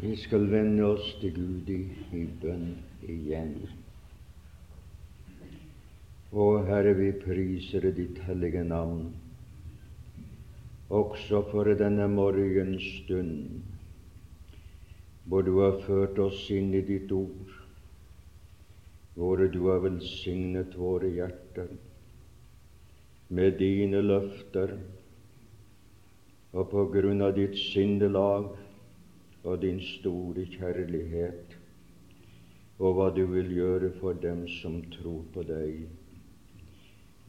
Vi skal vende oss til Gud i, i bønn igjen. Å Herre, vi priser ditt hellige navn, også for denne morgenstund, hvor du har ført oss inn i ditt ord, hvor du har velsignet våre hjerter med dine løfter, og på grunn av ditt sindelag og din store kjærlighet, og hva du vil gjøre for dem som tror på deg.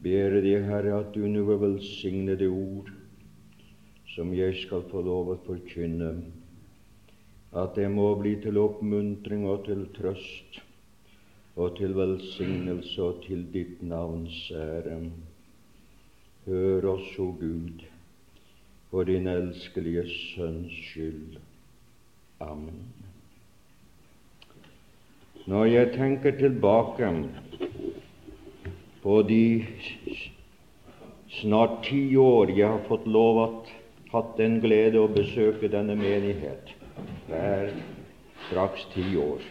Ber deg, Herre, at du nå vil velsigne det ord som jeg skal få lov å forkynne, at det må bli til oppmuntring og til trøst og til velsignelse og til ditt navns ære. Hør oss, o Gud, for din elskelige Sønns skyld. Amen. Når jeg tenker tilbake på de snart ti år jeg har fått lov at hatt den glede å besøke denne menighet, det er straks ti år,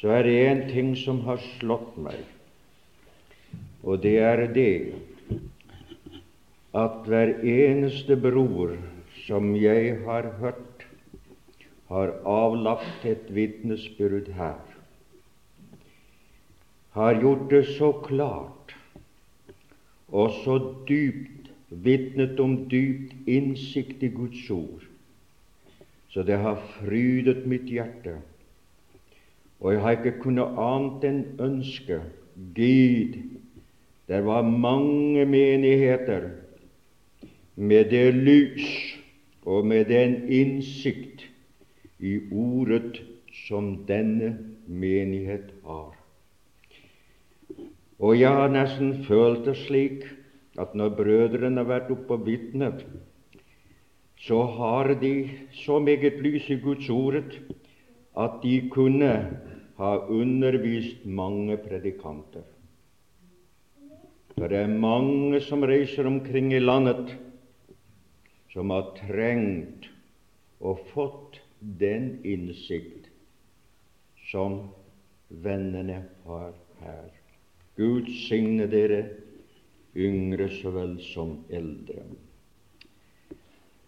så er det én ting som har slått meg, og det er det at hver eneste bror som jeg har hørt har avlagt et vitnesbyrd her, har gjort det så klart og så dypt vitnet om dypt innsikt i Guds ord, så det har frydet mitt hjerte. Og jeg har ikke kunnet annet enn ønske Gud, det var mange menigheter med det lys og med den innsikt i ordet som denne menighet har. Og jeg har nesten følt det slik at når brødrene har vært oppe og vitnet, så har de så meget lys i Guds ordet at de kunne ha undervist mange predikanter. For det er mange som reiser omkring i landet, som har trengt og fått den innsikt som vennene har her. Gud signe dere, yngre så vel som eldre.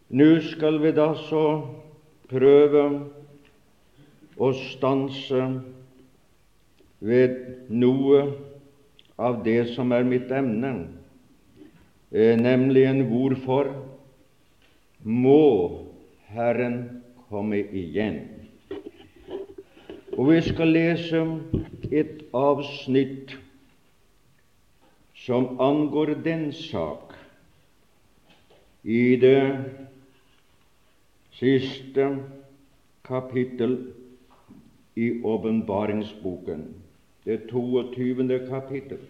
Nå skal vi da så prøve å stanse ved noe av det som er mitt emne, eh, nemlig hvorfor må Herren komme igjen. Og vi skal lese et avsnitt som angår den sak i det siste kapittel i åpenbaringsboken, det 22. kapittel.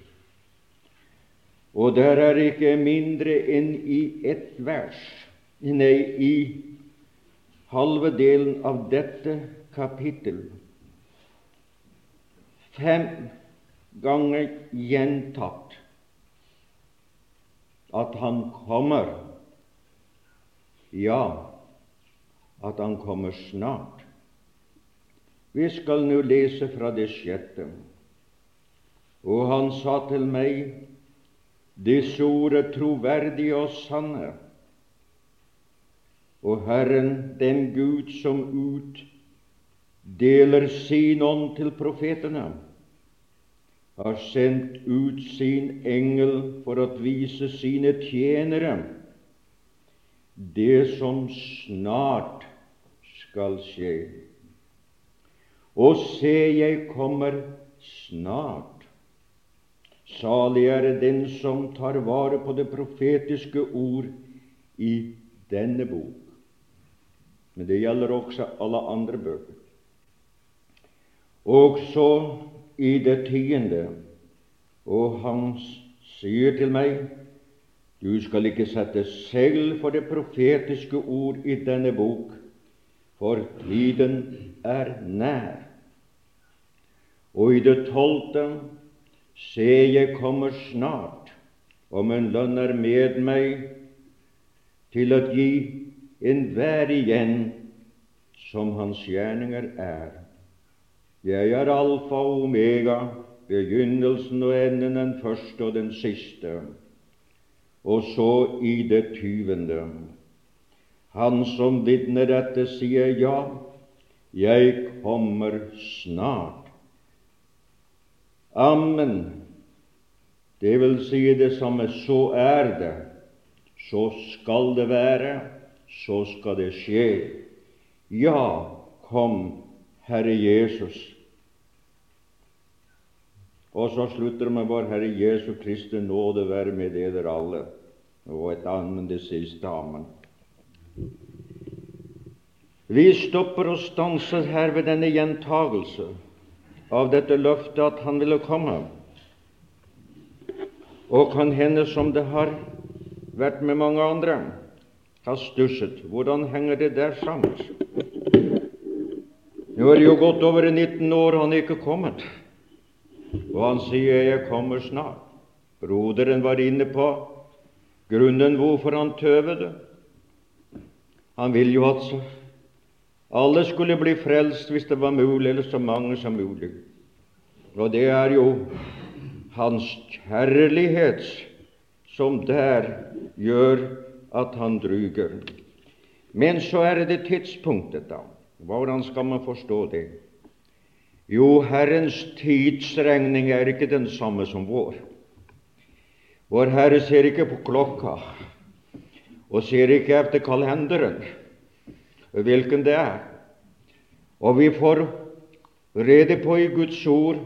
Og der er ikke mindre enn i ett vers, nei, i halve delen av dette kapittel fem ganger gjentatt at han kommer, ja, at han kommer snart. Vi skal nå lese fra det sjette. Og han sa til meg, disse ord er troverdige og sanne og Herren, den Gud som utdeler sin ånd til profetene, har sendt ut sin engel for å vise sine tjenere det som snart skal skje. Og se, jeg kommer snart. Salig er den som tar vare på det profetiske ord i denne bok men det gjelder også alle andre bøker. Også i det tiende, og han sier til meg, du skal ikke sette segl for det profetiske ord i denne bok, for tiden er nær. Og i det tolvte, se, jeg kommer snart, om en lønn er med meg til å gi enhver igjen som hans gjerninger er. Jeg er alfa og omega, begynnelsen og enden, den første og den siste. Og så i det tyvende. Han som vitner dette, sier ja, jeg kommer snart. Amen. Det vil si det samme så er det, så skal det være, så skal det skje. Ja, kom, Herre Jesus. Og så slutter med vår Herre Jesu Kristi nåde være med dere alle. Og et amen det siste amen. Vi stopper og stanser her ved denne gjentagelse av dette løftet at Han ville komme. Og kan hende som det har vært med mange andre, har stusset. Hvordan henger det der sammen? Nå er det jo gått over 19 år, han er ikke kommet. Og han sier 'Jeg kommer snart'. Broderen var inne på grunnen hvorfor han tøvede. Han vil jo at alle skulle bli frelst hvis det var mulig, eller så mange som mulig. Og det er jo hans kjærlighet som der gjør at han dryger. Men så er det tidspunktet, da. Hvordan skal man forstå det? Jo, Herrens tidsregning er ikke den samme som vår. Vår Herre ser ikke på klokka og ser ikke etter kalenderen hvilken det er. Og vi får rede på i Guds ord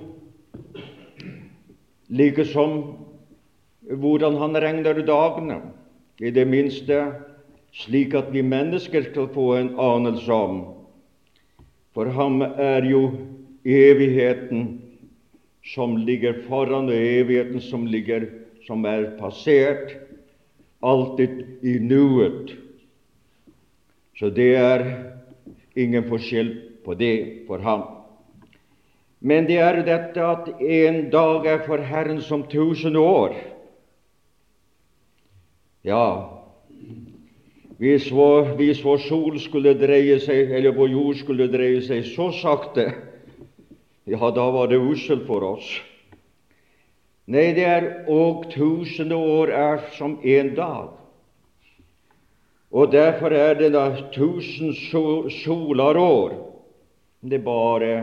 like som hvordan Han regner dagene, i det minste slik at vi mennesker skal få en anelse om. For ham er jo evigheten som ligger foran, og evigheten som ligger som er passert, alltid i nuet. Så det er ingen forskjell på det for ham. Men det er dette at en dag er for Herren som tusen år. Ja, hvis vår, hvis vår sol skulle dreie seg, eller vår jord skulle dreie seg så sakte ja, da var det usselt for oss. Nei, det er og tusende år er som en dag. Og derfor er det da tusen solarår. Det er bare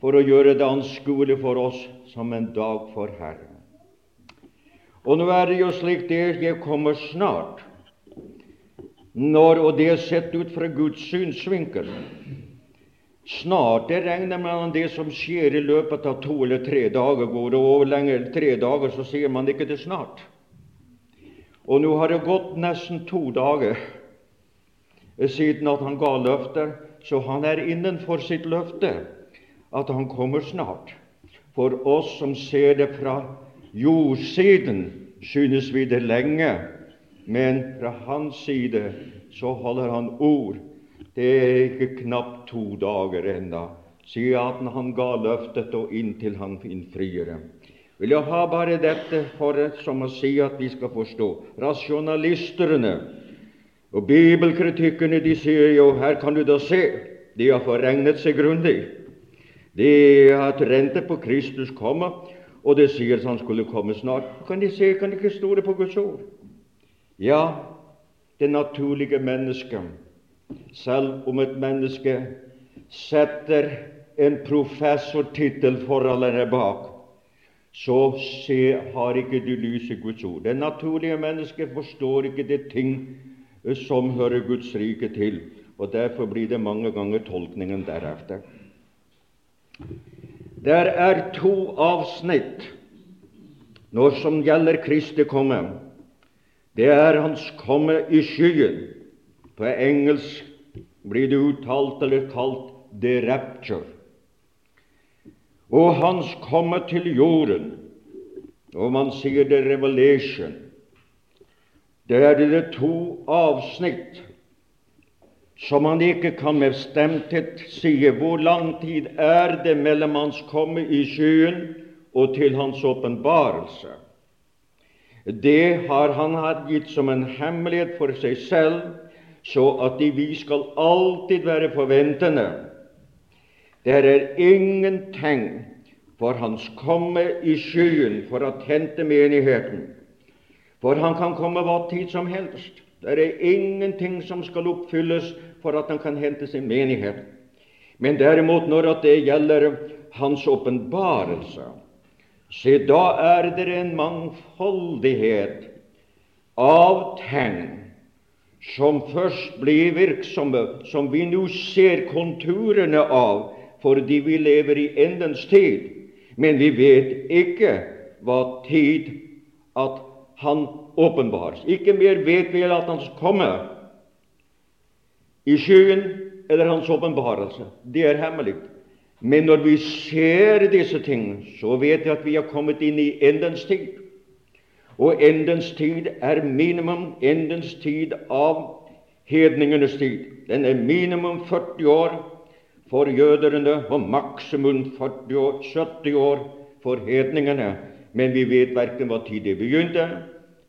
for å gjøre det anskuelig for oss som en dag for Herren. Og nå er det jo slik det jeg kommer snart, når, og det er sett ut fra Guds synsvinkel. Snart det regner man det som skjer i løpet av to eller tre dager. Går det over lenger tre dager, så sier man ikke det snart. Og nå har det gått nesten to dager siden at han ga løfter, så han er innenfor sitt løfte at han kommer snart. For oss som ser det fra jordsiden, synes vi det lenge, men fra hans side så holder han ord det er ikke knapt to dager ennå siden han ga løftet, og inntil han innfrir det. Vil jeg ha bare dette for som å si at vi skal forstå. Rasjonalistene og bibelkritikkerne de sier jo her kan du da se, de har forregnet seg grundig. De har rente på Kristus komme, og det sier han skulle komme snart. Kan de se, kan de ikke stole på Guds ord? Ja, det naturlige mennesket selv om et menneske setter en professortittel foran eller bak, så se, har ikke du i Guds ord. Det naturlige mennesket forstår ikke det ting som hører Guds rike til, og derfor blir det mange ganger tolkningen deretter. Der er to avsnitt når som gjelder Kristi komme. Det er Hans komme i skyen, på engelsk blir det uttalt eller kalt 'the rapture'. Og hans komme til jorden, og man sier 'the revelation'. Det er det to avsnitt som han ikke kan med stemthet sie hvor lang tid er det mellom hans komme i skyen og til hans åpenbarelse. Det har han hatt gitt som en hemmelighet for seg selv, så at vi skal alltid være forventende. Det er ingenting for Hans komme i skyen for å hente menigheten. For Han kan komme hva tid som helst. Det er ingenting som skal oppfylles for at Han kan hente sin menighet. Men derimot når det gjelder Hans åpenbarelse, se, da er det en mangfoldighet av tegn som først blir virksomme, som vi nå ser konturene av fordi vi lever i endens tid. Men vi vet ikke hva tid at Han åpenbares. Ikke mer vet vi at Han kommer i skyen eller Hans åpenbarelse. Det er hemmelig. Men når vi ser disse ting, så vet vi at vi har kommet inn i endens tid. Og endens tid er minimum endens tid av hedningenes tid. Den er minimum 40 år for jøderne og maksimum 40 år, 70 år for hedningene. Men vi vet verken hva tid det begynte,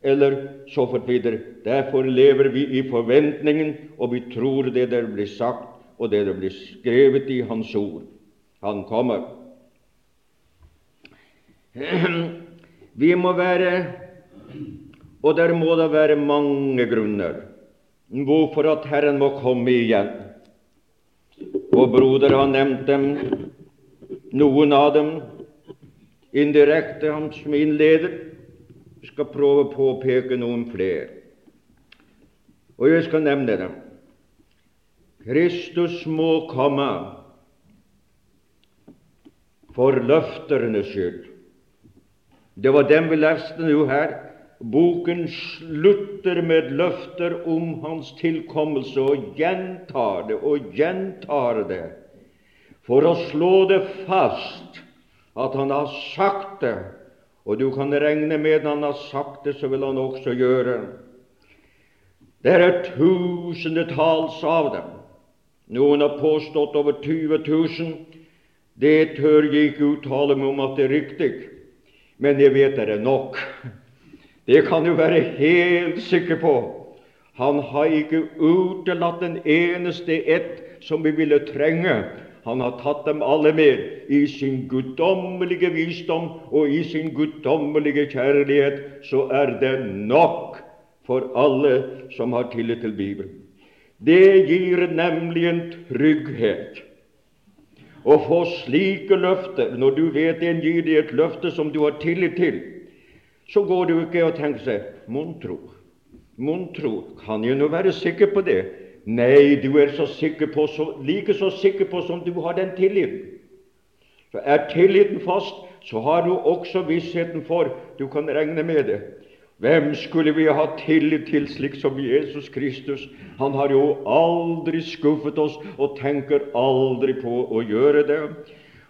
eller så fort videre. Derfor lever vi i forventningen, og vi tror det der blir sagt, og det der blir skrevet i Hans ord. Han kommer. Vi må være og der må det være mange grunner hvorfor at Herren må komme igjen. Og broder har nevnt dem, noen av dem indirekte, han som innleder. Skal prøve å påpeke noen flere. Og jeg skal nevne dem. Kristus må komme for løfternes skyld. Det var dem vi leste nå her. Boken slutter med løfter om hans tilkommelse og gjentar det og gjentar det for å slå det fast at han har sagt det, og du kan regne med han har sagt det, så vil han også gjøre. Det er tusendetalls av dem. Noen har påstått over 20 000. Det tør jeg ikke uttale meg om at det er riktig, men jeg vet det er nok. Det kan du være helt sikker på. Han har ikke utelatt den eneste ett som vi ville trenge. Han har tatt dem alle med i sin guddommelige visdom og i sin guddommelige kjærlighet. Så er det nok for alle som har tillit til Bibelen. Det gir nemlig en trygghet å få slike løfter når du vet en gir deg et løfte som du har tillit til så går det jo ikke å tenke seg Mon tro, mon tro, kan jeg nå være sikker på det? Nei, du er så sikker på, så, like så sikker på som du har den tilliten. For Er tilliten fast, så har du også vissheten for du kan regne med det. Hvem skulle vi ha tillit til slik som Jesus Kristus? Han har jo aldri skuffet oss og tenker aldri på å gjøre det.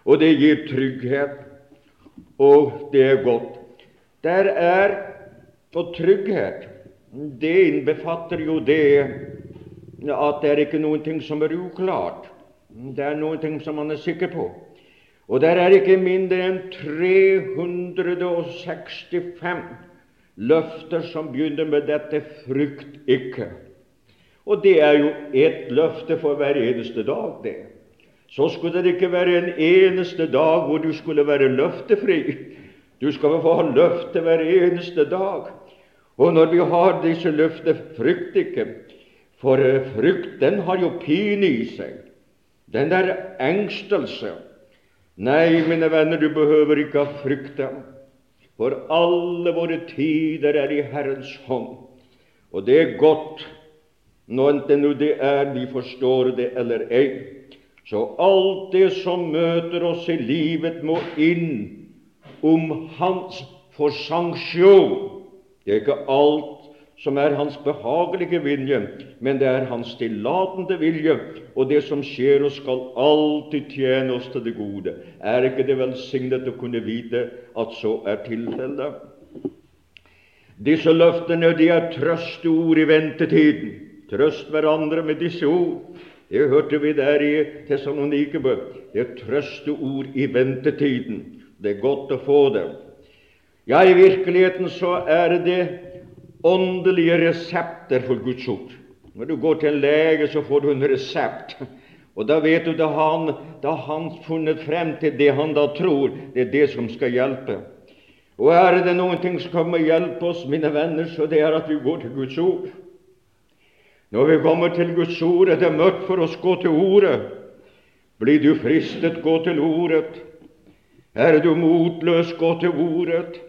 Og det gir trygghet, og det er godt. Der er og trygghet. Det innbefatter jo det at det er ikke noen ting som er uklart. Det er noen ting som man er sikker på. Og der er ikke mindre enn 365 løfter som begynner med dette 'frykt ikke'. Og det er jo ett løfte for hver eneste dag, det. Så skulle det ikke være en eneste dag hvor du skulle være løftefri. Du skal få ha løfte hver eneste dag. Og når vi har disse løftene, frykt ikke. For frykten har jo pine i seg. Den der engstelse. Nei, mine venner, du behøver ikke ha frykte. For alle våre tider er i Herrens hånd. Og det er godt, nå enten det er vi forstår det eller ei. Så alt det som møter oss i livet, må inn om hans for sanksjon. Det er ikke alt som er hans behagelige vilje, men det er hans tillatende vilje, og det som skjer og skal alltid tjene oss til det gode. Er ikke det velsignet å kunne vite at så er tilfellet? Disse løftene de er trøsteord i ventetiden. Trøst hverandre med disse ord. Det hørte vi der i Tessalonikebø. Det er trøsteord i ventetiden. Det er godt å få det. Ja, i virkeligheten så er det åndelige resepter for Guds ord. Når du går til en lege, så får du en resept. Og da vet du da han da han funnet frem til det han da tror, det er det som skal hjelpe. Og er det noen ting som kommer hjelpe oss, mine venner, så det er at vi går til Guds ord. Når vi kommer til Guds ord, er det mørkt for oss gå til Ordet. Blir du fristet, gå til Ordet. Er du motløs, gå til Ordet.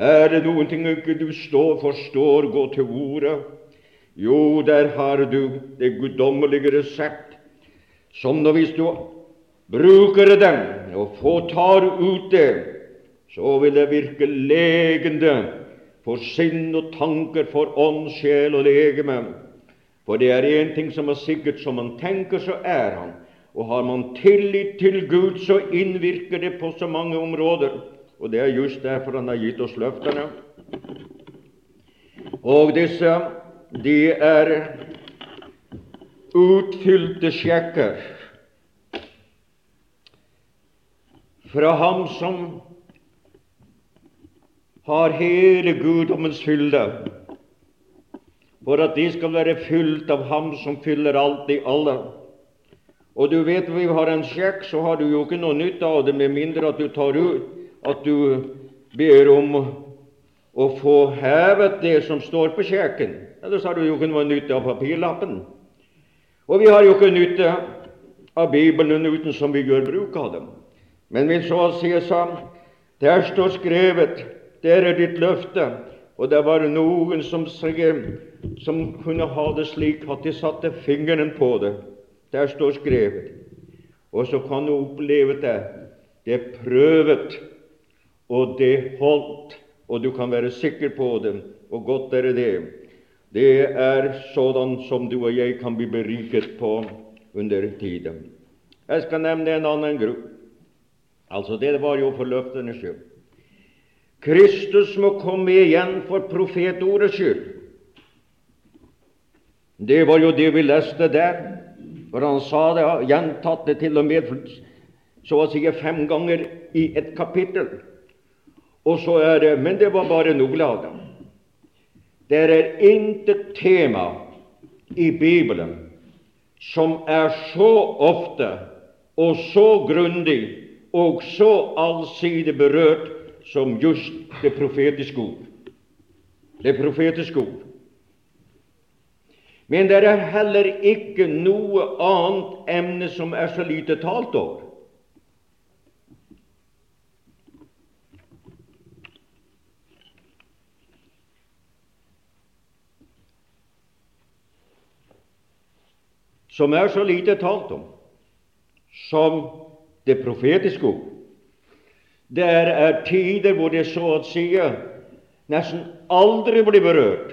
Er det noen ting ikke du står, forstår, gå til Ordet. Jo, der har du det guddommelige resept, som når hvis du bruker den og får tar ut det, så vil det virke legende for sinn og tanker, for ånd, sjel og legeme. For det er én ting som er sikkert, som man tenker, så er han. Og har man tillit til Gud, så innvirker det på så mange områder. Og det er just derfor han har gitt oss løftene. Og disse, de er utfylte sjekker fra ham som har hele guddommens fylde for at de skal være fylt av Ham som fyller alt i alle. Og du vet, vi har en sjekk, så har du jo ikke noe nytte av det med mindre at du tar ut at du ber om å få hevet det som står på kjeken. Ellers har du jo ikke noe nytte av papirlappen. Og vi har jo ikke nytte av Bibelen uten som vi gjør bruk av dem. Men vi så sier si sånn, der står skrevet, der er ditt løfte, og det var noen som, som kunne ha det slik at de satte fingeren på det. Der står skrevet. Og så kan du oppleve det. Det er prøvet, og det holdt, og du kan være sikker på det. Og godt er det. Det er sådan som du og jeg kan bli beriket på under tiden. Jeg skal nevne en annen gruppe. Altså, det var jo for løftenes skyld. Kristus må komme igjen for profetordets skyld. Det var jo det vi leste der, for han sa det, gjentatt det til og med så å si fem ganger i et kapittel. Og så er det, Men det var bare dem. Det er intet tema i Bibelen som er så ofte og så grundig og så allsidig berørt som just det profetiske ord. Det profetiske ord. Men det er heller ikke noe annet emne som er så lite talt over. Som er så lite talt om som det profetiske ord. Det er tider hvor det så å si nesten aldri blir berørt.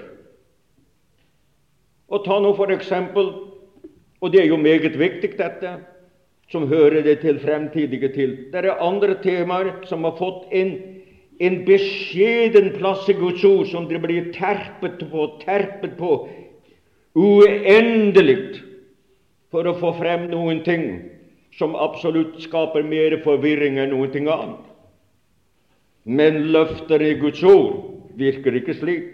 Og ta nå for eksempel, og det er jo meget viktig, dette, som hører det til fremtidige til Det er andre temaer som har fått en, en beskjeden plass i Guds ord, som det blir terpet på, terpet på uendelig for å få frem noen ting som absolutt skaper mer forvirring enn noen ting annet. Men løfter i Guds ord virker ikke slik.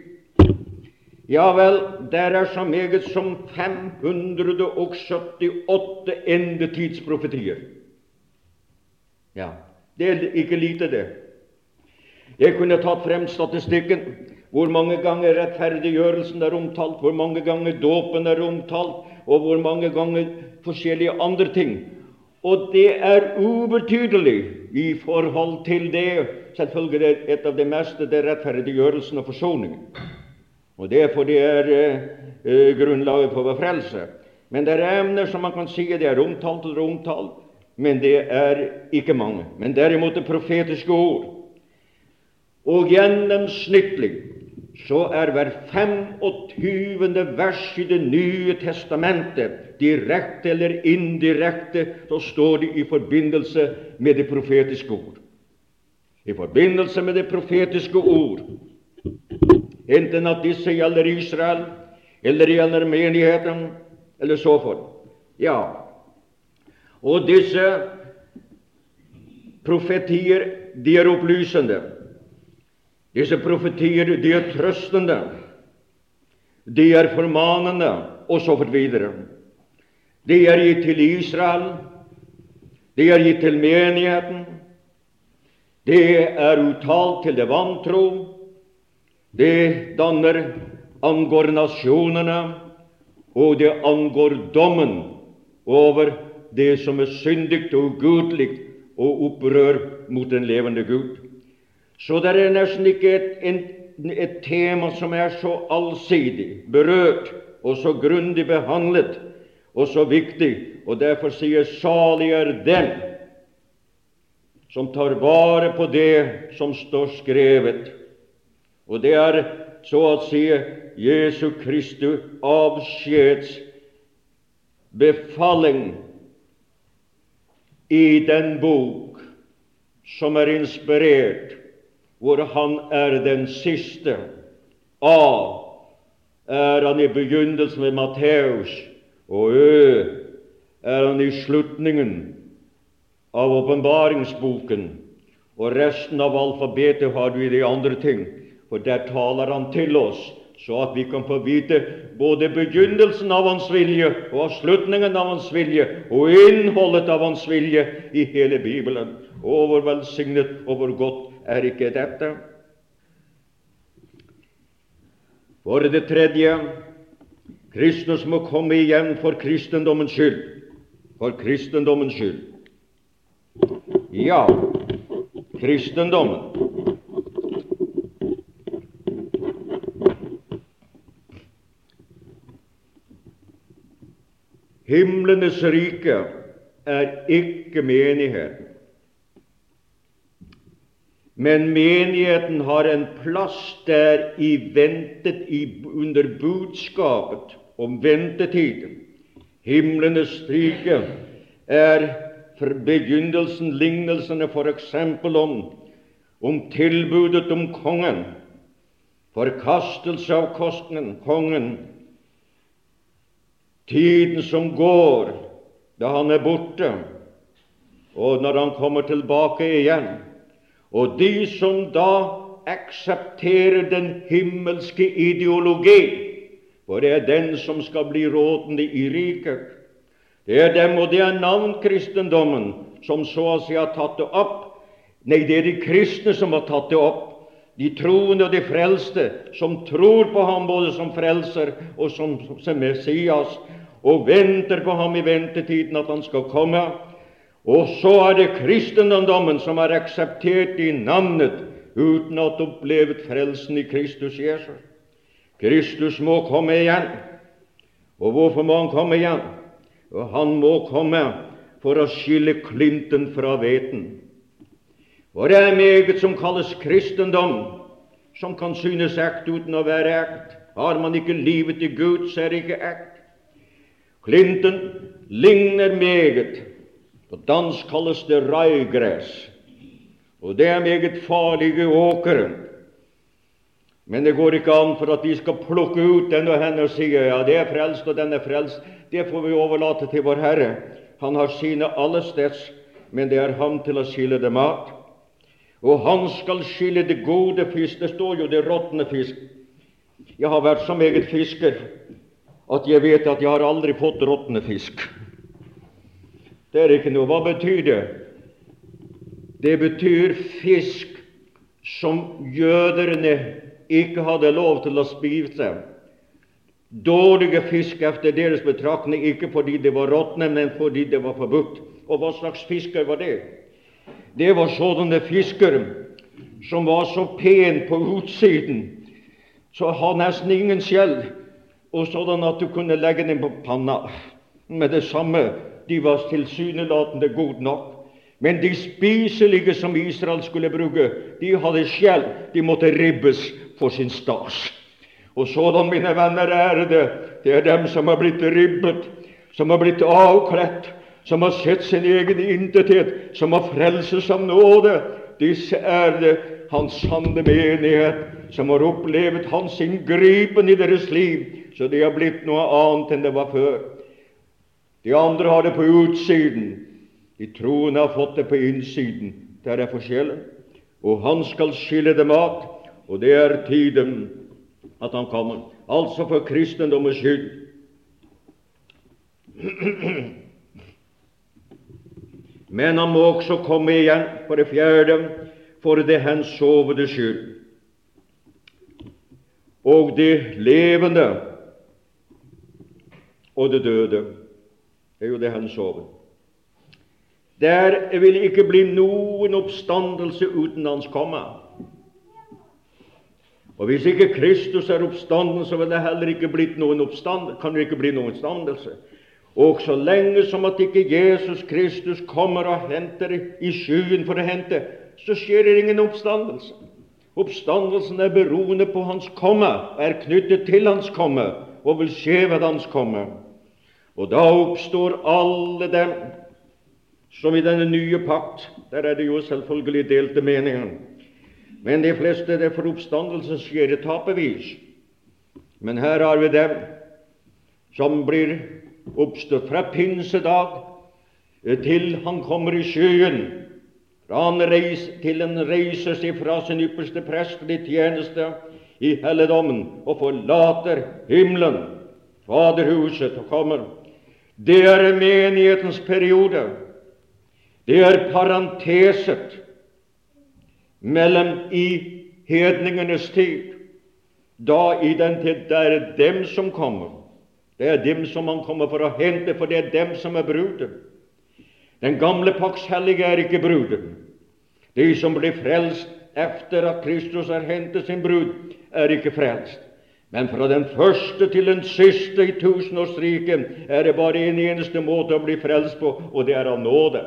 Ja vel, der er så meget som 578 endetidsprofetier. Ja, det er ikke lite, det. Jeg kunne tatt frem statistikken. Hvor mange ganger rettferdiggjørelsen er omtalt, hvor mange ganger dåpen er omtalt, og hvor mange ganger forskjellige andre ting. Og det er ubetydelig i forhold til det selvfølgelig er et av det meste det er rettferdiggjørelsen og forsoningen. Og det er fordi det er eh, grunnlaget for vår frelse. Men det er emner som man kan si det er omtalt eller omtalt, men det er ikke mange. Men derimot det profetiske ord. Og gjennomsnittlig så er hver 25. vers i Det nye testamentet direkte eller indirekte, så står det i forbindelse med det profetiske ord. I forbindelse med det profetiske ord, enten at disse gjelder Israel, eller gjelder menigheten, eller så forth. Ja, og disse profetier, de er opplysende. Disse profetier, de er trøstende. De er formanende. og så fort videre. De er gitt til Israel, de er gitt til menigheten, det er uttalt til det vantro, det danner angår nasjonene, og det angår dommen over det som er syndig og ugudelig og opprør mot den levende Gud. Så det er nesten ikke et, en, et tema som er så allsidig berørt og så grundig behandlet og så viktig. Og derfor sier salig er den som tar vare på det som står skrevet. Og det er så å si Jesu Kristu avskjeds befaling i den bok som er inspirert, hvor han er den siste. A er han i begynnelsen ved Matteus, og Ø er han i slutningen av åpenbaringsboken. Og resten av alfabetet har du i de andre ting, for der taler han til oss så at vi kan få vite både begynnelsen av Hans vilje og slutningen av Hans vilje og innholdet av Hans vilje i hele Bibelen. Å, hvor velsignet og hvor godt er ikke dette? For det tredje Kristus må komme igjen for kristendommens skyld. For kristendommens skyld. Ja, kristendommen Himlenes rike er ikke menigheten. Men menigheten har en plass der i ventet i, under budskapet om ventetiden. Himlenes rike er for begynnelsen lignelsene f.eks. om, om tilbudet om kongen, forkastelse av kosten, kongen, Tiden som går da han er borte, og når han kommer tilbake igjen. Og de som da aksepterer den himmelske ideologi, for det er den som skal bli rådende i riket. Det er dem, og det er navnkristendommen, som så å si har tatt det opp. Nei, det er de kristne som har tatt det opp. De troende og de frelste, som tror på ham både som frelser og som, som Messias, og venter på ham i ventetiden at han skal komme. Og så er det kristendommen som har akseptert i navnet uten at opplevet frelsen i Kristus Jesus. Kristus må komme igjen. Og hvorfor må han komme igjen? Og han må komme for å skille klinten fra hveten. Og det er meget som kalles kristendom, som kan synes ekt uten å være ekt. Har man ikke livet i Gud, så er det ikke ekt. Klinten ligner meget. På dansk kalles det raigress. Og det er meget farlige åkre. Men det går ikke an for at de skal plukke ut den og henne og si ja, det er frelst, og den er frelst. Det får vi overlate til vår Herre. Han har sine allesteds, men det er ham til å skille det mat. Og han skal skille det gode fisk. Det står jo det råtne fisk. Jeg har vært så meget fisker at jeg vet at jeg har aldri fått råtne fisk. Det er ikke noe. Hva betyr det? Det betyr fisk som jøderne ikke hadde lov til å spise. Dårlige fisk etter deres betraktning, ikke fordi det var råtne, men fordi det var forbudt. Og hva slags fisker var det? Det var sånne fisker som var så pen på utsiden, så har nesten ingen skjell og sånn at du kunne legge dem på panna med det samme. De var tilsynelatende gode nok. Men de spiselige som Israel skulle bruke, de hadde skjell. De måtte ribbes for sin stas. Og sådan, mine venner, er det. Det er dem som har blitt ribbet, som har blitt avkledt, som har sett sin egen intethet, som har frelse som nåde. Disse er det Hans sanne menighet, som har opplevd Hans inngripen i deres liv, så de har blitt noe annet enn det var før. De andre har det på utsiden. De troende har fått det på innsiden. Der er forskjellen. Og han skal skille dem at, og det er tiden at han kommer. Altså for kristendommens skyld. Men han må også komme igjen for det fjerde for det hensovede skyld. Og det levende og det døde det er jo det han sover. Der vil ikke bli noen oppstandelse uten Hans komme. Og Hvis ikke Kristus er oppstanden, så vil det heller ikke blitt noen kan det ikke bli noen oppstandelse. Og så lenge som at ikke Jesus Kristus kommer og henter i skyen for å hente, så skjer det ingen oppstandelse. Oppstandelsen er beroende på Hans komme, er knyttet til Hans komme og vil skje ved Hans komme. Og da oppstår alle dem som i denne nye pakt Der er det jo selvfølgelig delte meninger. Men de fleste det for oppstandelsen skjer etappevis. Men her har vi dem som blir oppstått fra pinsedag til han kommer i skyen. Fra han reiser, til han reiser seg fra sin ypperste prestelige tjeneste i helligdommen og forlater himmelen, Faderhuset, og kommer. Det er menighetens periode. Det er parenteset mellom i hedningenes tid. Da i den tid det er dem som kommer. Det er dem som han kommer for å hente, for det er dem som er brudet. Den gamle pakts hellige er ikke brudet. De som blir frelst etter at Kristus har hentet sin brud, er ikke frelst. Men fra den første til den siste i tusenårsriket er det bare en eneste måte å bli frelst på, og det er av nåde.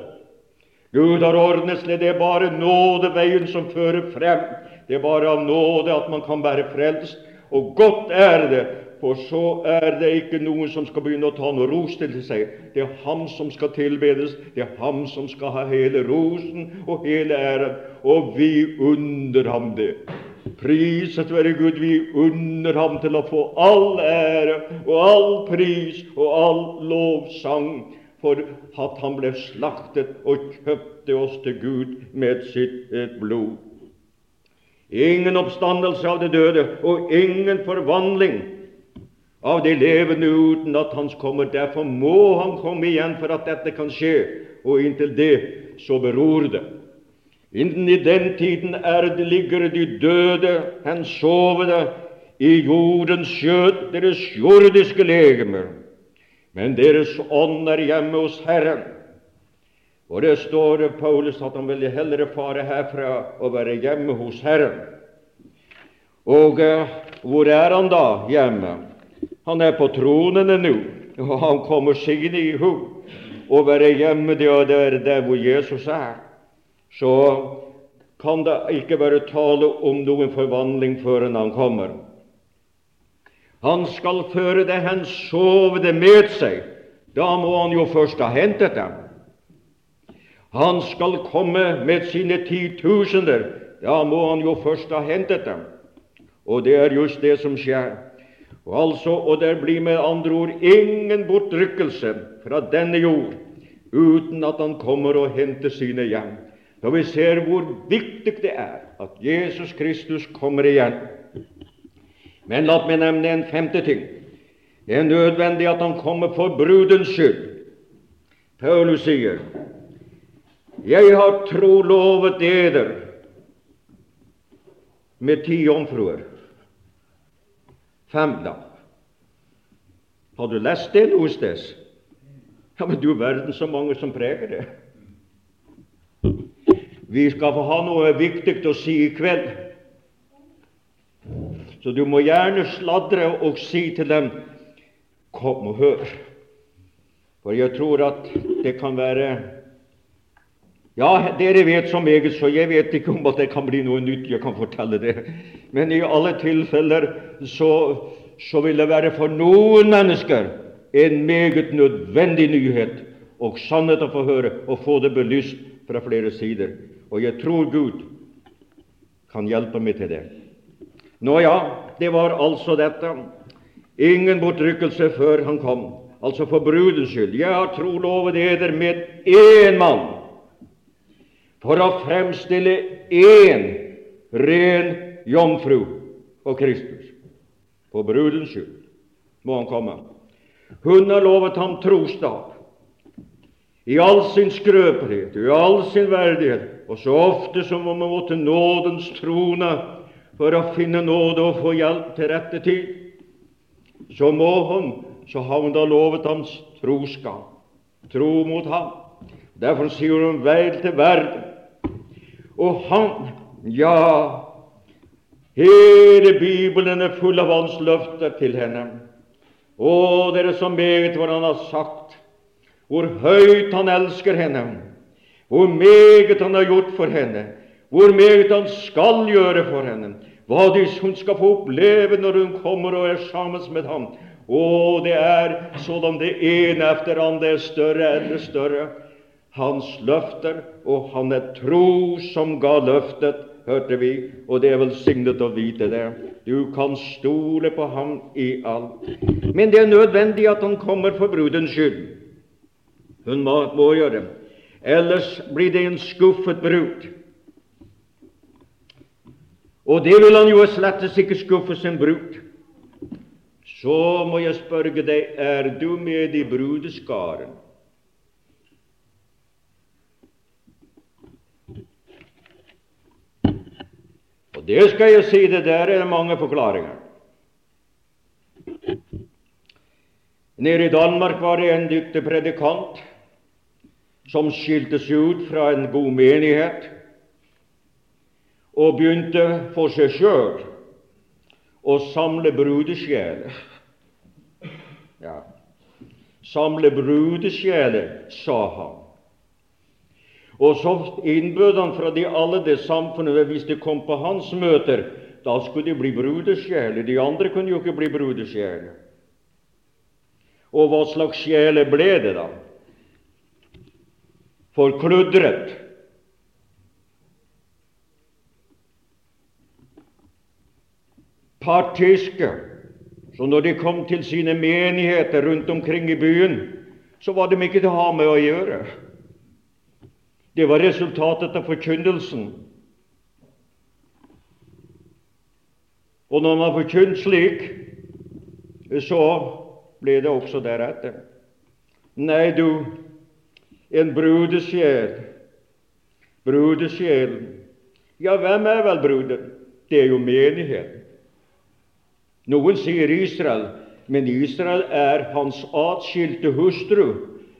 Gud har ordnet slik. Det er bare nådeveien som fører frem. Det er bare av nåde at man kan være frelst. Og godt er det, for så er det ikke noen som skal begynne å ta noe ros til seg. Det er Ham som skal tilbedes, det er Ham som skal ha hele rosen og hele æren. Og vi unner Ham det. Priset være Gud, vi unner Ham til å få all ære og all pris og all lovsang for at han ble slaktet og kjøpte oss til Gud med sitt blod. Ingen oppstandelse av det døde og ingen forvandling av de levende uten at hans kommer. Derfor må han komme igjen for at dette kan skje, og inntil det så beror det. Innen i den tiden er det, ligger de døde, hensovede, i jordens skjøt, deres jordiske legemer men deres ånd er hjemme hos Herren. Og det står Paulus at han ville heller fare herfra og være hjemme hos Herren. Og uh, hvor er han da hjemme? Han er på tronene nå, og han kommer sine i hu. Å være hjemme det er der hvor Jesus er. Så kan det ikke være tale om noen forvandling før han kommer. Han skal føre det hensovede med seg. Da må han jo først ha hentet dem. Han skal komme med sine titusener. Da må han jo først ha hentet dem. Og det er just det som skjer. Og, altså, og det blir med andre ord ingen bortrykkelse fra denne jord uten at han kommer og henter sine hjem. Da vi ser hvor viktig det er at Jesus Kristus kommer igjen. Men la meg nevne en femte ting. Det er nødvendig at han kommer for brudens skyld. Paulus sier, 'Jeg har trolovet eder med ti jomfruer.' Fem, da. Har du lest det noe sted? Ja, men du verden så mange som preger det. Vi skal få ha noe viktig å si i kveld. Så du må gjerne sladre og si til dem Kom og hør. For jeg tror at det kan være Ja, dere vet så meget, så jeg vet ikke om at det kan bli noe nytt. Jeg kan fortelle det. Men i alle tilfeller så, så vil det være for noen mennesker en meget nødvendig nyhet og sannhet å få høre og få det belyst fra flere sider. Og jeg tror Gud kan hjelpe meg til det. Nå ja, det var altså dette. Ingen bortrykkelse før han kom. Altså for brudens skyld. Jeg har trolovet eder med én mann for å fremstille én ren jomfru og Kristus. For brudens skyld må han komme. Hun har lovet ham trosdag i all sin skrøpelighet, i all sin verdighet, og så ofte som om man måtte nådens trone for å finne nåde og få hjelp til rette tid, så må hun, så har hun da lovet hans troskap, tro mot ham. Derfor sier hun vel til verden. Og han, ja, hele Bibelen er full av hans løfter til henne. Å, dere som meget hva han har sagt, hvor høyt han elsker henne, hvor meget han har gjort for henne, hvor meget han skal gjøre for henne, hva hun skal få oppleve når hun kommer og er sammen med ham. Å, det er sådan det ene efter andre er større eller større. Hans løfter, og han er tro som ga løftet, hørte vi, og det er velsignet å vite det. Du kan stole på ham i alt. Men det er nødvendig at han kommer for brudens skyld. Hun må, må gjøre det. Ellers blir det en skuffet brud. Og det vil han jo slettes ikke skuffe sin brud. Så må jeg spørre deg, er du med i brudeskaren? Og det skal jeg si det der er mange forklaringer. Nede i Danmark var det en dyktig predikant som skilte seg ut fra en god menighet og begynte for seg sjøl å samle brudesjeler. Ja. Samle brudesjeler, sa han. Og så innbød han fra de alle det samfunnet hvis de kom på hans møter, da skulle de bli brudesjeler. De andre kunne jo ikke bli brudesjeler. Og hva slags sjeler ble det, da? Forkludret partiske. Så når de kom til sine menigheter rundt omkring i byen, så var de ikke til å ha med å gjøre. Det var resultatet av forkynnelsen. Og når man forkynt slik, så ble det også deretter. Nei, du, en brudesjel Brudesjelen Ja, hvem er vel bruden? Det er jo menigheten. Noen sier Israel, men Israel er hans atskilte hustru,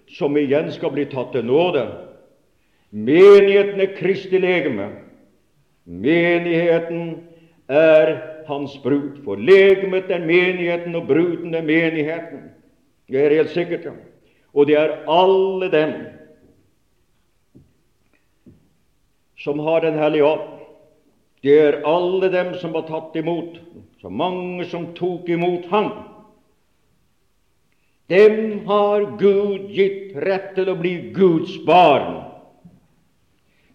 som igjen skal bli tatt til nåde. Menigheten er Kristi legeme. Menigheten er hans brud. For legemet er menigheten, og bruden er menigheten. Det er helt sikkert. Og det er alle dem som har Den hellige ånd. Det er alle dem som har tatt imot så mange som tok imot ham. Dem har Gud gitt rett til å bli Guds barn.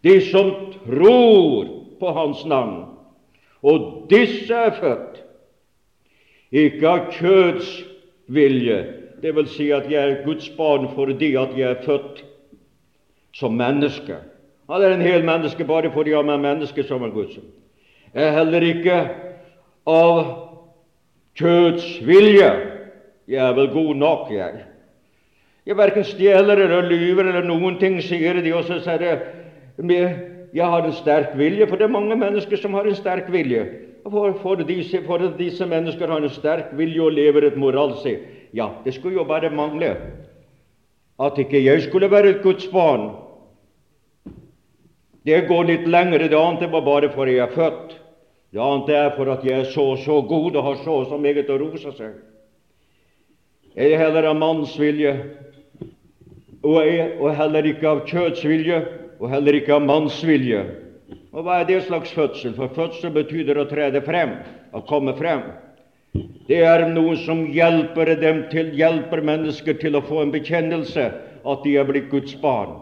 De som tror på Hans navn. Og disse er født ikke av kjøds vilje, det vil si at jeg er Guds barn fordi at jeg er født som menneske. Han er en hel menneske bare fordi han er menneske som er Guds. Er heller ikke av kjøds vilje. Jeg er vel god nok, jeg. Jeg verken stjeler eller lyver eller noen ting, sier de. Og så sier de jeg har en sterk vilje, for det er mange mennesker som har en sterk vilje. For, for, disse, for disse mennesker har en sterk vilje og lever et moralsk Ja, det skulle jo bare mangle at ikke jeg skulle være et Guds barn. Det går litt lengre. Det annet var bare for jeg er født. Det annet er for at jeg er så så god og har så så meget å rose seg. Er jeg heller av manns vilje, og, er, og heller ikke av kjøtts vilje, og heller ikke av manns vilje. Og hva er det slags fødsel? For fødsel betyr å trede frem, å komme frem. Det er noe som hjelper dem til, hjelper mennesker til å få en bekjennelse at de er blitt Guds barn.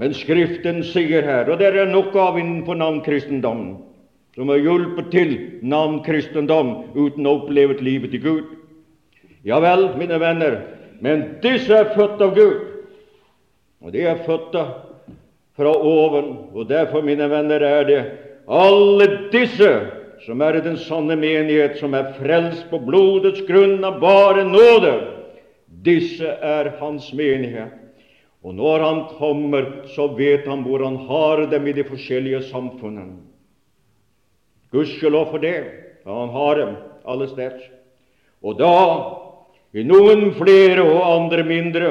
Men Skriften sier her, og det er nok av innenfor navnkristendommen, som har hjulpet til navnkristendom uten å oppleve livet til Gud. Ja vel, mine venner, men disse er født av Gud, og de er født fra oven. Og derfor, mine venner, er det alle disse som er i den sanne menighet, som er frelst på blodets grunn av bare nåde. Disse er hans menighet. Og når han kommer, så vet han hvor han har dem i de forskjellige samfunnene. Gudskjelov for det. for han har dem alle steder. Og da i noen flere og andre mindre,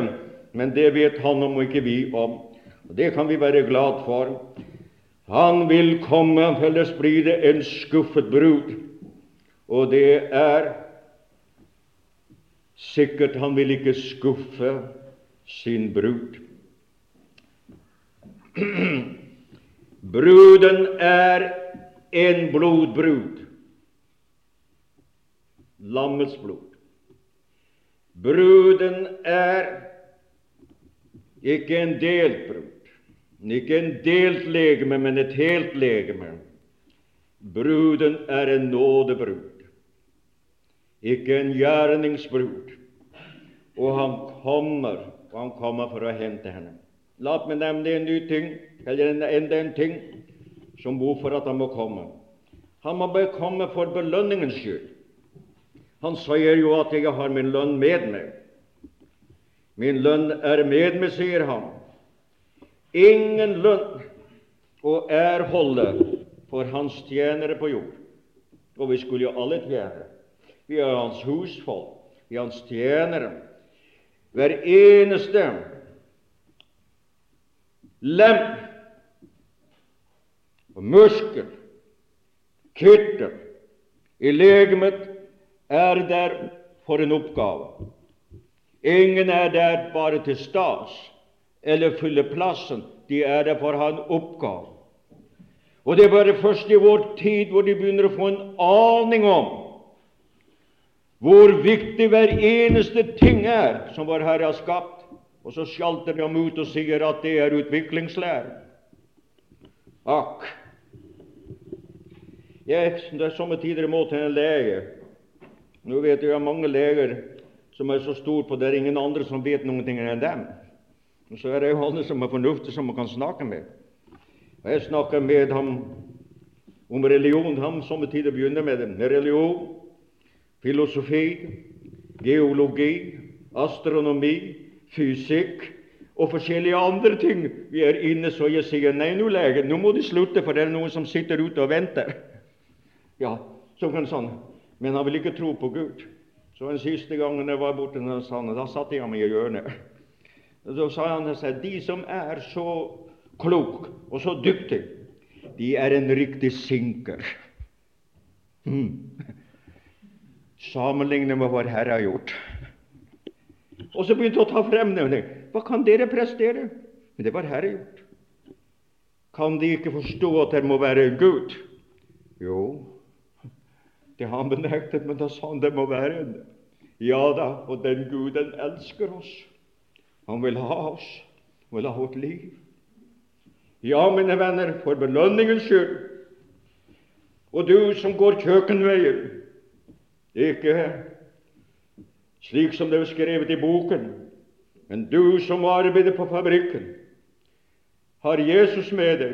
men det vet han om og ikke vi om. Og Det kan vi være glad for. Han vil komme, ellers blir det en skuffet brud. Og det er sikkert han vil ikke skuffe sin brud. Bruden er en blodbrud. Lammets blod. Bruden er ikke en delt brud. Ikke en delt legeme, men et helt legeme. Bruden er en nådebrud, ikke en gjerningsbrud. Og han kommer, og han kommer for å hente henne. La meg nevne en ny ting, eller enda en ting, som hvorfor at han må komme. Han må komme for belønningens skyld. Han sier jo at 'jeg har min lønn med meg'. Min lønn er med meg, sier han ingen lønn å erholde for hans tjenere på jord. Og vi skulle jo alle tjene. Vi er hans husfolk, vi er hans tjenere. Hver eneste lem og muskel, kirtel i legemet er der for en oppgave. Ingen er der bare til stas eller fylle plassen. De er der for å ha en oppgave. Og det er bare først i vår tid hvor de begynner å få en aning om hvor viktig hver eneste ting er som vår Herre har skapt. Og så skjalter de ham ut og sier at det er utviklingslære. Akk! Jeg, det er somme tider må til en lege. Nå vet jeg at mange leger som er så store på det er ingen andre som vet noen ting enn dem. Og så er det jo alle som er fornuftige, som man kan snakke med. Og Jeg snakker med ham om religion. Han somme tider begynner med det. Religion, filosofi, geologi, astronomi, fysikk og forskjellige andre ting. Vi er inne så jeg sier nei, nå lege, nå må du slutte, for det er noen som sitter ute og venter. Ja, så kan sånn. Men han vil ikke tro på Gud. Så den siste gangen jeg var borte, da satte jeg meg i hjørnet. Så sa han seg de som er så klok og så dyktig, de er en riktig sinker. Mm. Sammenlignet med hva Herre har gjort. Og så begynte han å ta frem nevning. Hva kan dere prestere? Men det var Herre gjort. Kan de ikke forstå at det må være en Gud? Jo, det har han benektet, men da sa han det må være en Ja da, og den Guden elsker oss. Han vil ha oss, han vil ha vårt liv. Ja, mine venner, for belønningens skyld. Og du som går kjøkkenveien, ikke slik som det er skrevet i boken, men du som arbeider på fabrikken, har Jesus med deg.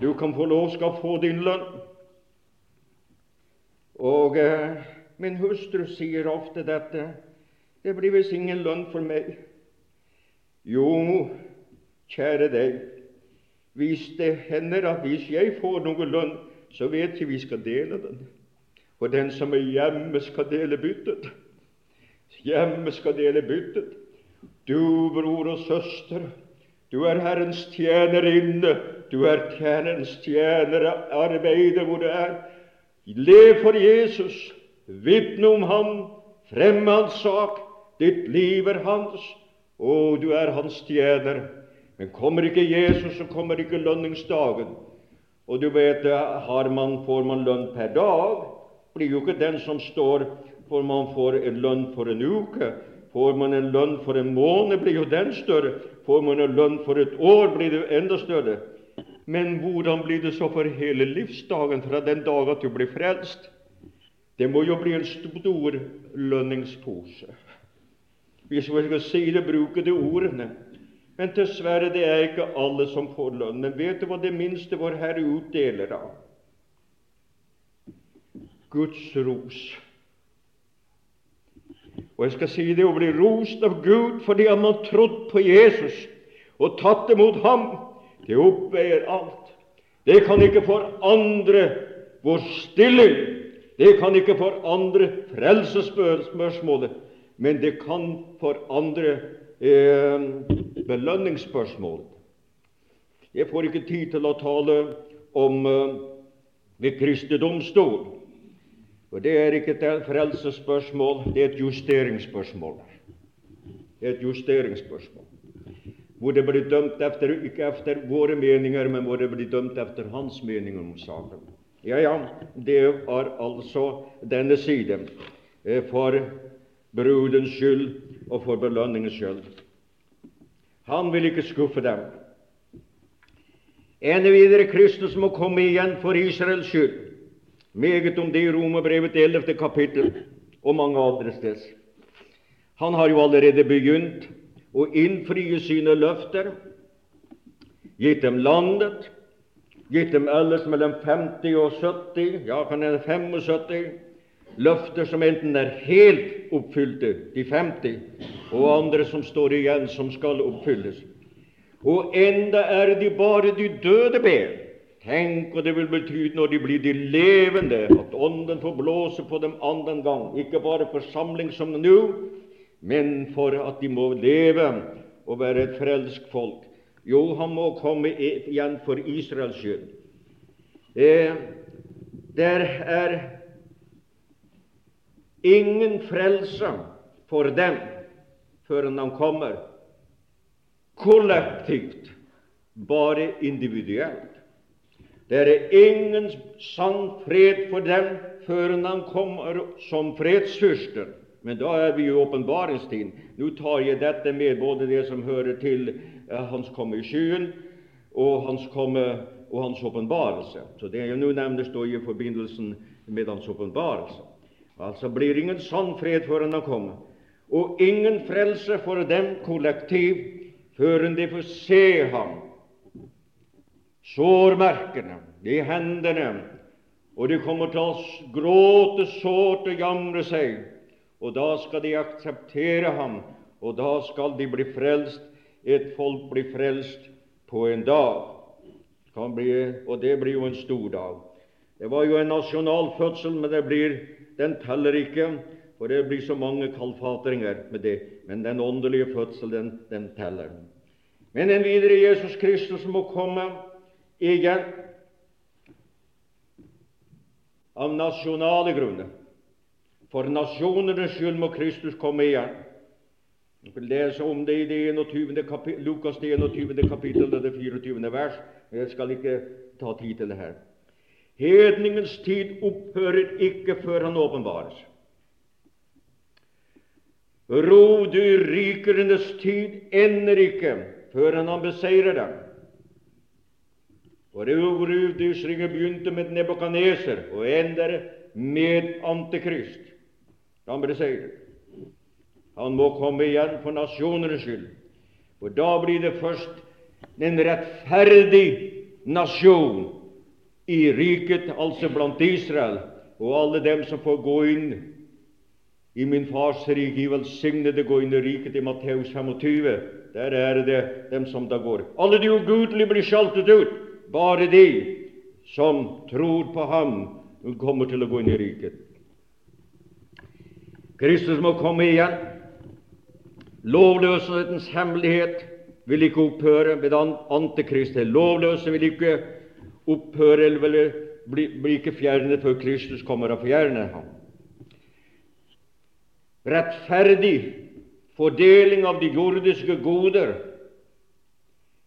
Du kan få lov skal få din lønn. Og eh, min hustru sier ofte dette. Det blir visst ingen lønn for meg. Jo, kjære deg, hvis det hender at hvis jeg får noe lønn, så vet jeg vi skal dele den. For den som er hjemme, skal dele byttet. Hjemme skal dele byttet. Du, bror og søster, du er Herrens tjenerinne. Du er tjenerens tjenere, arbeidet hvor du er. Lev for Jesus, vitne om ham, fremme hans sak. Ditt liv er hans. Å, du er hans tjener. Men kommer ikke Jesus, så kommer ikke lønningsdagen. Og du vet, har man, får man lønn per dag, blir jo ikke den som står for man får en lønn for en uke. Får man en lønn for en måned, blir jo den større. Får man en lønn for et år, blir det enda større. Men hvordan blir det så for hele livsdagen fra den dag at du blir frelst? Det må jo bli en stor lønningspose hvis vi skal si det, bruke de ordene. Men dessverre, det er ikke alle som får lønn. Men vet du hva det minste vår Herre utdeler av? Guds ros. Og jeg skal si det å bli rost av Gud fordi han har trodd på Jesus og tatt imot ham, det oppveier alt. Det kan ikke forandre vår stilling, det kan ikke forandre frelsesspørsmålet, men det kan forandre eh, belønningsspørsmålet. Jeg får ikke tid til å tale om eh, ved Kristi domstol. For det er ikke et frelsesspørsmål, det er et justeringsspørsmål. Det er et justeringsspørsmål. Hvor det blir dømt efter, ikke efter våre meninger, men hvor det blir dømt efter hans mening om saken. Ja, ja, det var altså denne side eh, for brudens skyld og for belønningens skyld. Han vil ikke skuffe dem. Ene videre Kristus må komme igjen for Israels skyld. Meget om det i Romerbrevet 11. kapittel og mange andre steder. Han har jo allerede begynt å innfrie sine løfter, gitt dem landet, gitt dem ellers mellom 50 og 70, ja, kan hende 75, løfter som enten er helt oppfylte, de 50, og andre som står igjen, som skal oppfylles. Og enda er de bare de døde ben Tenk hva det vil bety når de blir de levende, at Ånden får blåse på dem annen gang, ikke bare forsamling som nå, men for at de må leve og være et frelsk folk. Jo, han må komme igjen for Israels skyld. Eh, der er ingen frelse for dem før han kommer kollektivt, bare individuelt. Det er ingen sann fred for dem før han kommer som fredsfyrste. Men da er vi i åpenbaringstiden. Nå tar jeg dette med både det som hører til eh, hans komme i skyen, og hans komme og hans åpenbarelse. Så det jeg nå nevner, står i forbindelsen med hans åpenbarelse. Altså blir ingen sann fred før han kommer, og ingen frelse for dem kollektiv før de får se ham sårmerkene, de hendene, og de kommer til å gråte sårt og jamre seg. Og da skal de akseptere ham, og da skal de bli frelst. Et folk blir frelst på en dag. Bli, og det blir jo en stor dag. Det var jo en nasjonal fødsel, men blir, den teller ikke, for det blir så mange kalfatringer med det. Men den åndelige fødsel, den, den teller. Men en videre Jesus Kristus må komme igjen av nasjonale grunner. For nasjonenes skyld må Kristus komme igjen. Vi vil lese om det i det 21. Kapittel, Lukas 21. kapittel og det 24. vers. Jeg skal ikke ta tid til det her. Hedningens tid opphører ikke før han åpenbares. Rovdyrrikernes tid ender ikke før han beseirer dem. For rovdyrstringen begynte med Nebukadneser og ender med Antikrist. Han si det. Han må komme igjen for nasjonenes skyld. For da blir det først en rettferdig nasjon i riket, altså blant Israel, og alle dem som får gå inn i min fars rike. I velsignede gå inn i riket i Matteus 25. Der er det dem som da går. Alle de ugudelige blir sjaltet ut. Bare de som tror på ham, kommer til å gå inn i riket. Kristus må komme igjen. Lovløshetens hemmelighet vil ikke opphøre med antikristet. Lovløse vil ikke opphøre eller vil bli, bli ikke fjernet før Kristus kommer og fjerner ham. Rettferdig fordeling av de jordiske goder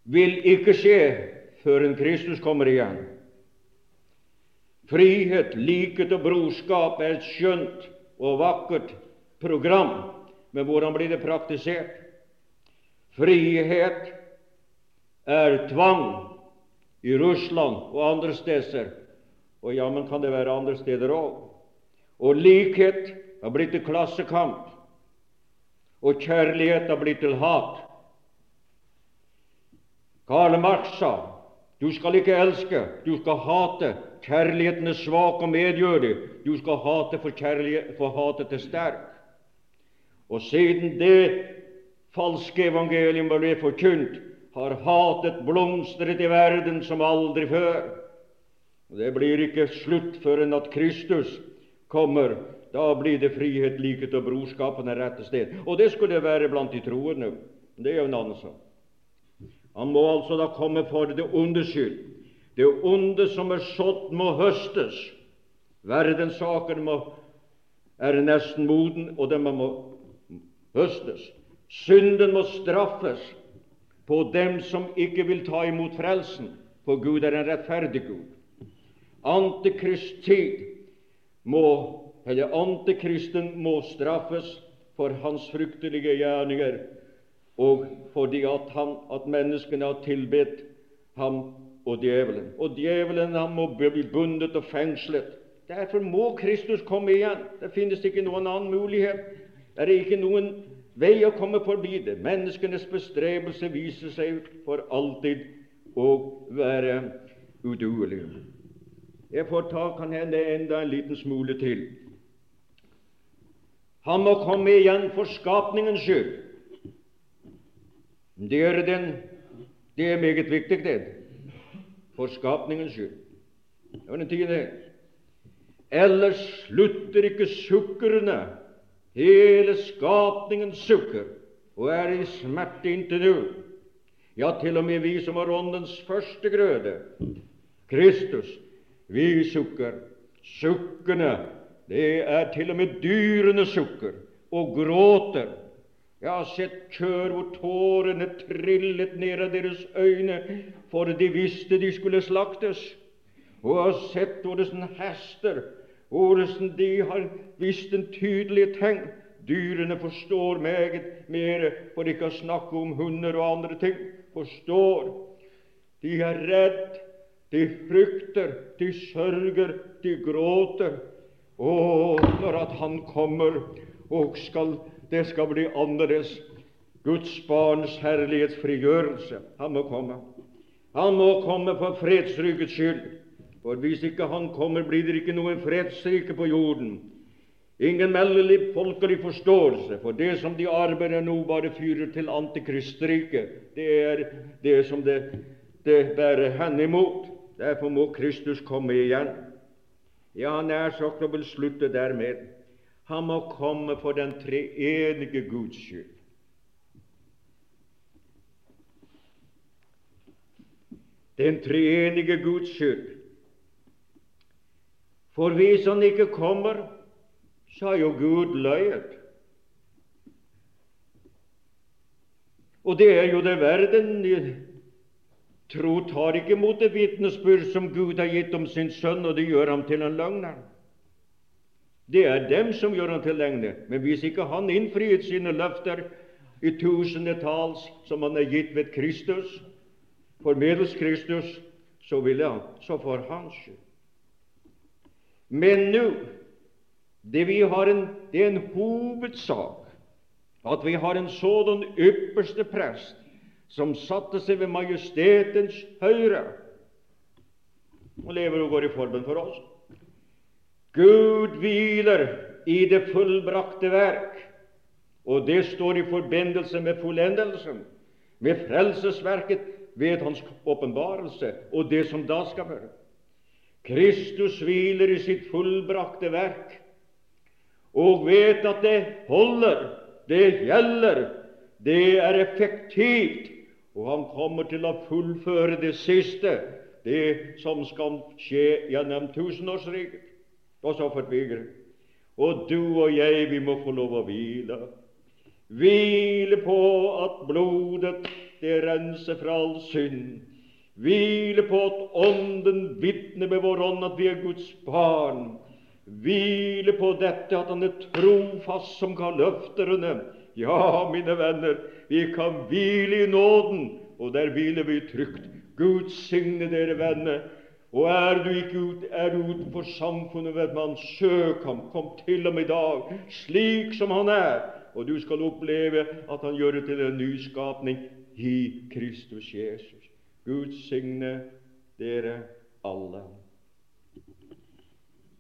vil ikke skje før Kristus kommer igjen. Frihet, likhet og brorskap er et skjønt og vakkert program, men hvordan blir det praktisert? Frihet er tvang i Russland og andre steder, og jammen kan det være andre steder òg. Og likhet har blitt til klassekamp, og kjærlighet har blitt til hat. Karl Marx sa du skal ikke elske, du skal hate. Kjærligheten er svak og medgjørlig. Du skal hate, for, for hatet er sterk. Og siden det falske evangelium ble forkynt, har hatet blomstret i verden som aldri før. Og Det blir ikke slutt før enn at Kristus kommer. Da blir det frihet, likhet og brorskapen er rette sted. Og det skulle være blant de troende. Det er jo en annen sak. Han må altså da komme for det ondes skyld. Det onde som er sådd, må høstes. Verdenssaken må, er nesten moden, og den må høstes. Synden må straffes på dem som ikke vil ta imot frelsen, for Gud er en rettferdig Gud. Antikristtid må, eller antikristen må straffes for hans fryktelige gjerninger og fordi at, han, at menneskene har tilbedt ham og djevelen. Og djevelen han må bli bundet og fengslet. Derfor må Kristus komme igjen. Det finnes ikke noen annen mulighet. Det er ikke noen vei å komme forbi det. Menneskenes bestrebelse viser seg for alltid å være uduelig. Jeg får ta kan hende enda en liten smule til. Han må komme igjen for skapningens skyld. Det er, den, det er meget viktig, det, for skapningens skyld. Det var den tiende. Ellers slutter ikke sukkerne. Hele skapningen sukker og er i smerte inntil nå. Ja, til og med vi som har Åndens første grøde, Kristus, vi sukker. Sukkene, det er til og med dyrene sukker og gråter jeg har sett kjør hvor tårene trillet ned av deres øyne, for de visste de skulle slaktes. Og jeg har sett hvordan hester, hvordan de har visst en tydelig tegn. Dyrene forstår meget mer, for ikke å snakke om hunder og andre ting. Forstår. De er redd, de frykter, de sørger, de gråter. Å, når at Han kommer og skal det skal bli annerledes. Guds barns herlighetsfrigjørelse. Han må komme. Han må komme for fredsrykets skyld. For hvis ikke han kommer, blir det ikke noen fredsrike på jorden. Ingen meldelig folkelig forståelse, for det som de arbeider nå, bare fyrer til antikristriket. Det er det som det, det bærer hen imot. Derfor må Kristus komme igjen. Ja, nær sagt å vil slutte dermed. Han må komme for den treenige Guds skyld. Den treenige Guds skyld. For hvis han ikke kommer, så har jo Gud løyet. Og det er jo det verden tro tar ikke mot det vitnesbyrd som Gud har gitt om sin sønn, og det gjør ham til en løgner. Det er dem som gjør han til løgner. Men hvis ikke han innfriet sine løfter i tusendetalls som han er gitt ved Kristus, formedels Kristus, så ville han, så for hans skyld. Men nå det, vi har en, det er en hovedsak at vi har en sådan ypperste prest som satte seg ved majestetens høyre og lever og går i formen for oss. Gud hviler i det fullbrakte verk, og det står i forbindelse med fullendelsen, med frelsesverket ved Hans åpenbarelse og det som da skal være. Kristus hviler i sitt fullbrakte verk. Og vet at det holder, det gjelder, det er effektivt, og han kommer til å fullføre det siste, det som skal skje gjennom tusenårsriket og så fortviger Og du og jeg, vi må få lov å hvile. Hvile på at blodet, det renser fra all synd. Hvile på at Ånden vitner med vår ånd at vi er Guds barn. Hvile på dette at Han er trofast som ga løfterne. Ja, mine venner, vi kan hvile i nåden, og der hviler vi trygt. Gud signe dere venner. Og er du ikke ut, er du utenfor samfunnet, vet man, søk ham. Kom til ham i dag, slik som han er, og du skal oppleve at han gjør det til en nyskapning i Kristus Jesus. Gud signe dere alle.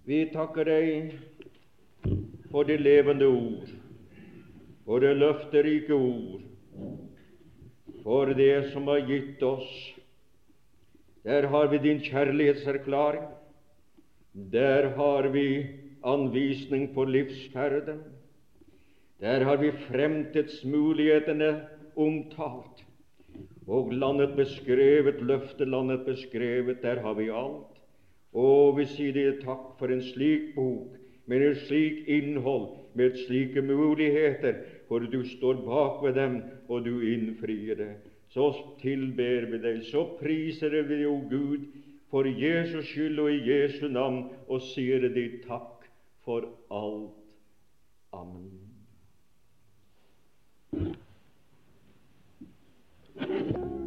Vi takker deg for det levende ord. for det løfterike ord, for det som har gitt oss. Der har vi din kjærlighetserklæring. Der har vi anvisning på livsferden. Der har vi fremtidsmulighetene omtalt, og landet beskrevet, løftelandet beskrevet. Der har vi alt. Og vi sier deg takk for en slik bok, med et slikt innhold, med slike muligheter, for du står bak ved dem, og du innfrir det så tilber vi deg, så priser vi deg, o Gud, for Jesus skyld og i Jesu navn, og sier deg takk for alt. Amen. Thank you.